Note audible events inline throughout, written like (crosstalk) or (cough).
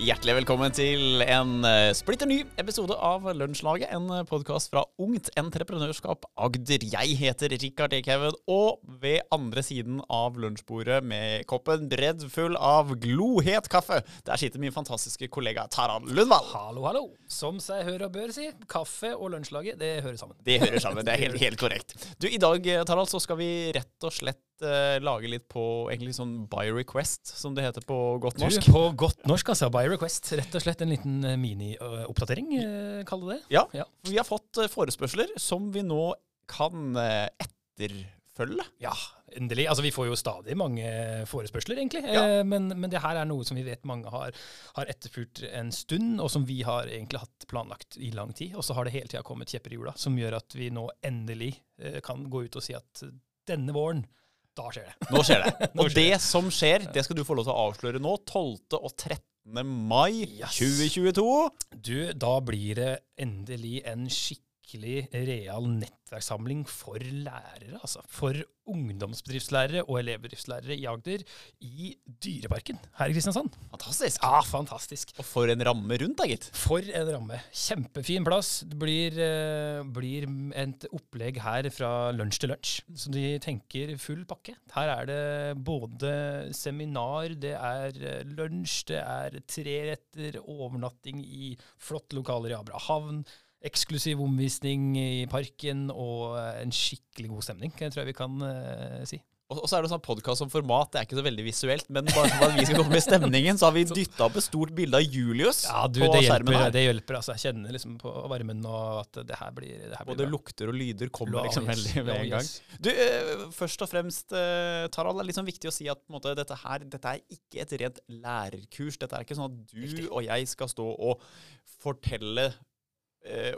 Hjertelig velkommen til en eh, splitter ny episode av Lunsjlaget. En podkast fra Ungt Entreprenørskap Agder. Jeg heter Rikard Ekhaugen, og ved andre siden av lunsjbordet med koppen bredd full av glohet kaffe, der sitter min fantastiske kollega Taran Lundvall. Hallo, hallo. Som seg hør og bør si, kaffe og lunsjlaget, det hører sammen. Det hører sammen, det er helt, helt korrekt. Du, I dag Taran, så skal vi rett og slett uh, lage litt på egentlig sånn by request, som det heter på godt norsk. Du, på godt norsk, altså. By request. Rett og slett en liten uh, mini-oppdatering, uh, kaller det. Ja, ja. Vi har fått forespørsler som vi nå kan etterfølge. Ja, endelig. Altså, vi får jo stadig mange forespørsler, egentlig. Ja. Men, men, det her er noe som vi vet mange har, har etterfulgt en stund, og som vi har egentlig hatt planlagt i lang tid. Og så har det hele tida kommet kjepper i hjula, som gjør at vi nå endelig kan gå ut og si at denne våren da skjer det. Nå skjer det. (laughs) Og det som skjer, det skal du få lov til å avsløre nå. 12. og 13. mai yes. 2022. Du, da blir det endelig en skikkelig skikkelig real nettverkssamling for lærere. altså For ungdomsbedriftslærere og elevbedriftslærere i Agder i Dyreparken her i Kristiansand. Fantastisk. Ja, fantastisk. Og for en ramme rundt, da, gitt. For en ramme. Kjempefin plass. Det blir, uh, blir et opplegg her fra lunsj til lunsj. Så de tenker full pakke. Her er det både seminar, det er eh, lunsj, det er treretter, overnatting i flotte lokaler i Abrahavn eksklusiv omvisning i parken og en skikkelig god stemning, tror jeg vi kan uh, si. Og så er det sånn podkast som format, det er ikke så veldig visuelt, men bare for at vi skal komme i stemningen, så har vi (laughs) dytta opp et stort bilde av Julius ja, du, på det skjermen her. Det hjelper, altså. Jeg kjenner liksom på varmen og at det her blir, det her blir Både bra. lukter og lyder kommer liksom veldig med en gang. Du, uh, først og fremst, Tarald, det er liksom viktig å si at måte, dette her dette er ikke et rent lærerkurs. Dette er ikke sånn at du og jeg skal stå og fortelle Eh,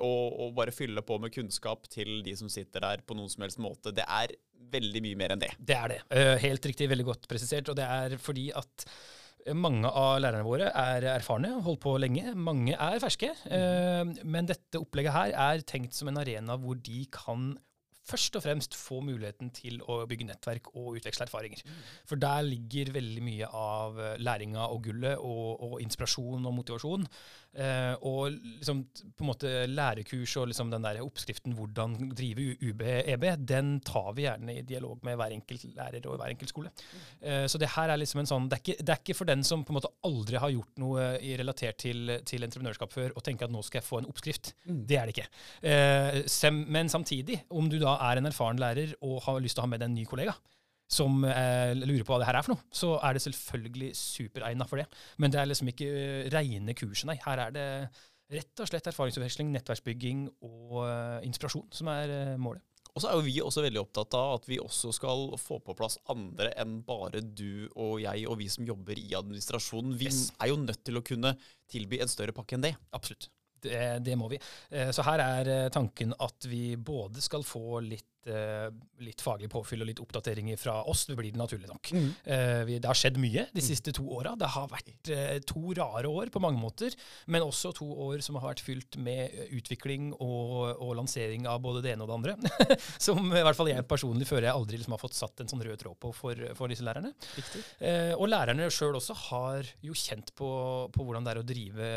og, og, bare fylle på med kunnskap til de som sitter der på noen som helst måte. Det er veldig mye mer enn det. Det er det. Eh, helt riktig, veldig godt presisert. Og det er fordi at mange av lærerne våre er erfarne, holdt på lenge. Mange er ferske. Mm. Men dette opplegget her er tenkt som en arena hvor de kan først og fremst få muligheten til å bygge nettverk og utveksle erfaringer. Mm. For der ligger veldig mye av læringa og gullet og, og inspirasjon og motivasjon. Eh, og liksom, på en måte lærekurs og liksom den der oppskriften hvordan drive UB EB, den tar vi gjerne i dialog med hver enkelt lærer og hver enkelt skole. Eh, så det her er liksom en sånn, det er, ikke, det er, ikke, for den som på en måte aldri har gjort noe i relatert til, til entreprenørskap før, og tenker at nå skal jeg få en oppskrift. Mm. Det er det ikke. Eh, sem, men samtidig, om du da er en erfaren lærer og har lyst til å ha med deg en ny kollega, som eh, lurer på hva det her er for noe, så er det selvfølgelig superegna for det. Men det er liksom ikke uh, reine kurset, nei. Her er det rett og slett erfaringsutveksling, nettverksbygging og uh, inspirasjon som er uh, målet. Og så er jo vi også veldig opptatt av at vi også skal få på plass andre enn bare du og jeg og vi som jobber i administrasjonen. Vi yes. er jo nødt til å kunne tilby en større pakke enn det. Absolutt. Det, det må vi. Så her er tanken at vi både skal få litt Eh, litt, faglig påfyll og litt oppdateringer fra oss. Det blir det naturlig nok. Mm. Eh, vi, det har skjedd mye de mm. siste to åra. Det har vært eh, to rare år på mange måter, men også to år som har vært fylt med utvikling og, og lansering av både det ene og det andre. (laughs) som i hvert fall jeg personlig føler jeg aldri liksom har fått satt en sånn rød tråd på for, for disse lærerne. Og lærerne sjøl også har jo kjent på, på, hvordan det er å drive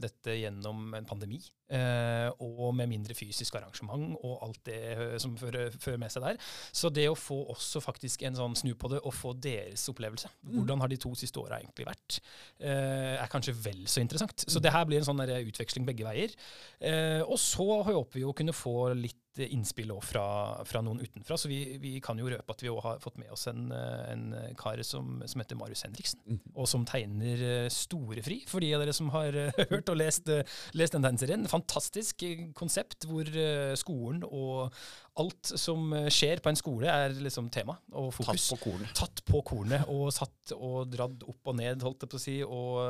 dette gjennom en pandemi. Uh, og med mindre fysisk arrangement og alt det som fører fører med seg der. Så det å få også faktisk en sånn snu på det, og få deres opplevelse, mm. hvordan har de to siste åra egentlig vært, uh, er kanskje vel så interessant. Så det her blir en sånn utveksling begge veier. Uh, og så håper vi å kunne få litt innspill fra, fra, noen utenfra. Så vi, vi, kan jo røpe at vi òg har fått med oss en, en kar som, som, heter Marius Henriksen, mm. og som tegner eh, Storefri, for de av dere som har eh, (laughs) hørt og lest, eh, lest den tegneserien. Fantastisk konsept hvor skolen og alt som skjer på en skole, er liksom tema og fokus. Tatt på kornet. Tatt på kornet og satt og dratt opp og ned, holdt jeg på å si, og,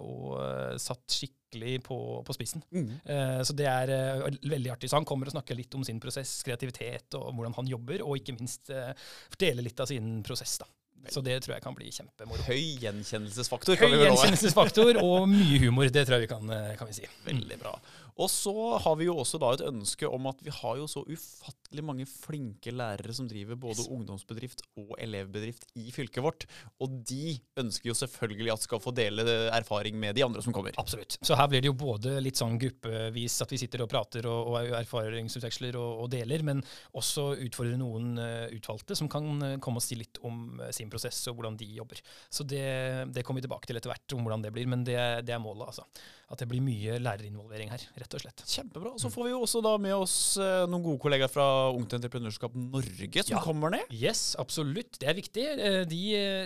og satt skikkelig skikkelig på, på spissen. Mm. Eh, så det er eh, veldig artig. Så han kommer og snakker litt om sin prosess, kreativitet og hvordan han jobber, og ikke minst eh, forteller litt av sin prosess. da. Så det tror jeg kan bli kjempemoro. Høy gjenkjennelsesfaktor. Høy gjenkjennelsesfaktor (laughs) og mye humor. Det tror jeg vi kan, kan vi si. Veldig bra. Og så har vi jo også da et ønske om at vi har jo så ufattelig mange flinke lærere som driver både ungdomsbedrift og elevbedrift i fylket vårt. Og de ønsker jo selvfølgelig at skal få dele erfaring med de andre som kommer. Absolutt. Så her blir det jo både litt sånn gruppevis at vi sitter og prater og, og erfaringsutveksler og, og, deler, men også utfordre noen uh, utvalgte som kan uh, komme og si litt om uh, sin prosess og hvordan de jobber. Så det, det kommer vi tilbake til etter hvert, om hvordan det blir. Men det, det er målet, altså. At det blir mye lærerinvolvering her, rett og slett. Kjempebra. Så får vi jo også da med oss noen gode kollegaer fra Ungt Entreprenørskap Norge som ja. kommer ned. Yes, absolutt. Det er viktig. De,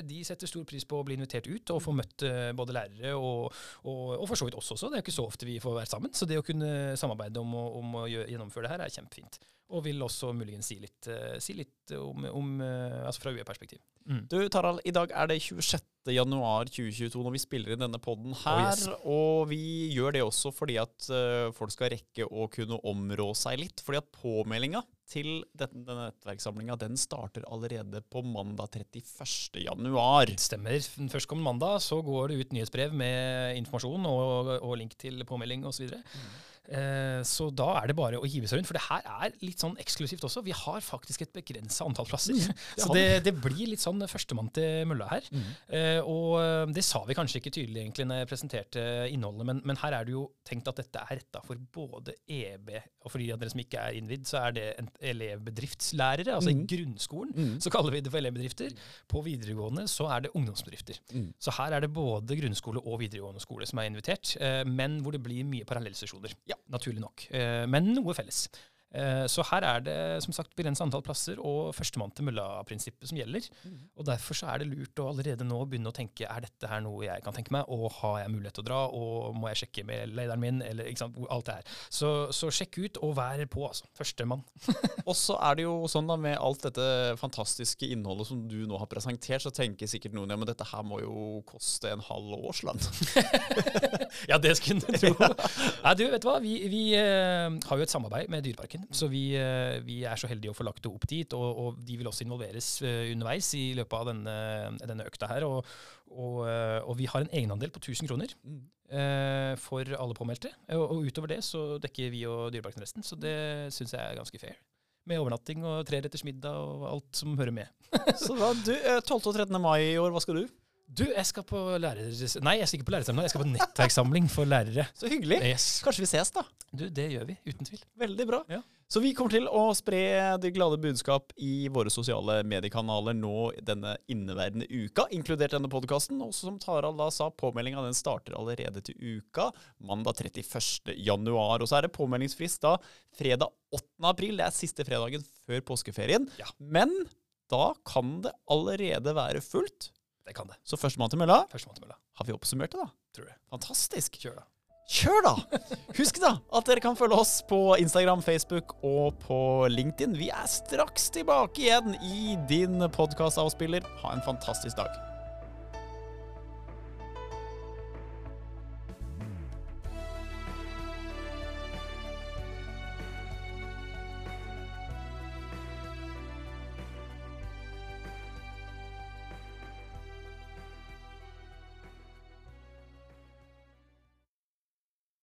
de, setter stor pris på å bli invitert ut og få møtt både lærere og, og, og for så vidt oss også. Det er ikke så ofte vi får være sammen. Så det å kunne samarbeide om om å gjennomføre det her er kjempefint. Og vil også muligens si litt, uh, si litt om, om uh, altså fra UE-perspektiv. Mm. Du Tarald, i dag er det 26. januar 2022 når vi spiller inn denne poden her. Oh, yes. Og vi gjør det også fordi at uh, folk skal rekke å kunne områ seg litt. Fordi at påmeldinga til denne nettverkssamlinga den starter allerede på mandag 31. januar. Stemmer. Førstkommende mandag så går det ut nyhetsbrev med informasjon og, og link til påmelding osv. Mm. Eh, så da er det bare å hive seg rundt. For det her er litt sånn eksklusivt også. Vi har faktisk et begrensa antall plasser. Mm, (laughs) det så det, det, blir litt sånn førstemann til mølla her. Mm. Eh, og eh, det sa vi kanskje ikke tydelig egentlig når jeg presenterte innholdet, men, men her er det jo tenkt at dette er retta for både EB og for de av dere som ikke er innvidd, så er det en elevbedriftslærere. Altså mm. i grunnskolen mm. så kaller vi det for elevbedrifter. På videregående så er det ungdomsbedrifter. Mm. Så her er det både grunnskole og videregående skole som er invitert, men hvor det blir mye parallellsesjoner. Ja naturlig nok. Eh, men noe felles. Eh, så her er det som sagt begrenset antall plasser og førstemann til mølla-prinsippet som gjelder. Mm. Og Derfor så er det lurt å allerede nå begynne å tenke er dette her noe jeg kan tenke meg, og har jeg mulighet til å dra, og må jeg sjekke med lederen min, eller ikke sant, alt det her. Så, så sjekk ut og vær på, altså. Førstemann. (laughs) og så er det jo sånn da med alt dette fantastiske innholdet som du nå har presentert, så tenker sikkert noen ja, men dette her må jo koste en halv årslønn. (laughs) ja, det skulle du tro. (laughs) Nei, du, vet du hva, vi, vi uh, har jo et samarbeid med Dyreparken Parken. Så vi, eh, vi, er så heldige å få lagt det opp dit. Og, og de vil også involveres eh, underveis i løpet av denne, denne økta her. Og, og, eh, og, vi har en egenandel på 1000 kroner mm. for alle påmeldte. Og, utover det så dekker vi og Dyreparken resten. Så det syns jeg er ganske fair. Med overnatting og treretters middag og alt som hører med. så da, du, 12. og 13. mai i år, hva skal du? Du, jeg skal på lærer... Nei, jeg skal ikke på lærersamling. Jeg skal på nettverkssamling for lærere. Så hyggelig. Yes. Kanskje vi ses, da? Du, Det gjør vi, uten tvil. Veldig bra. Ja. Så vi kommer til å spre det glade budskap i våre sosiale mediekanaler nå denne inneværende uka, inkludert denne podkasten. Og som Tarald da sa, påmeldinga den starter allerede til uka, mandag 31. januar. Og så er det påmeldingsfrist da fredag 8. april. Det er siste fredagen før påskeferien. Ja. Men da kan det allerede være fullt det kan det. Så førstemann til mølla. Førstemann til mølla. Har vi oppsummert det, da? Tror det. Fantastisk. Kjør, da. Kjør, da! Husk da at dere kan følge oss på Instagram, Facebook og på LinkedIn. Vi er straks tilbake igjen i din podkastavspiller. Ha en fantastisk dag.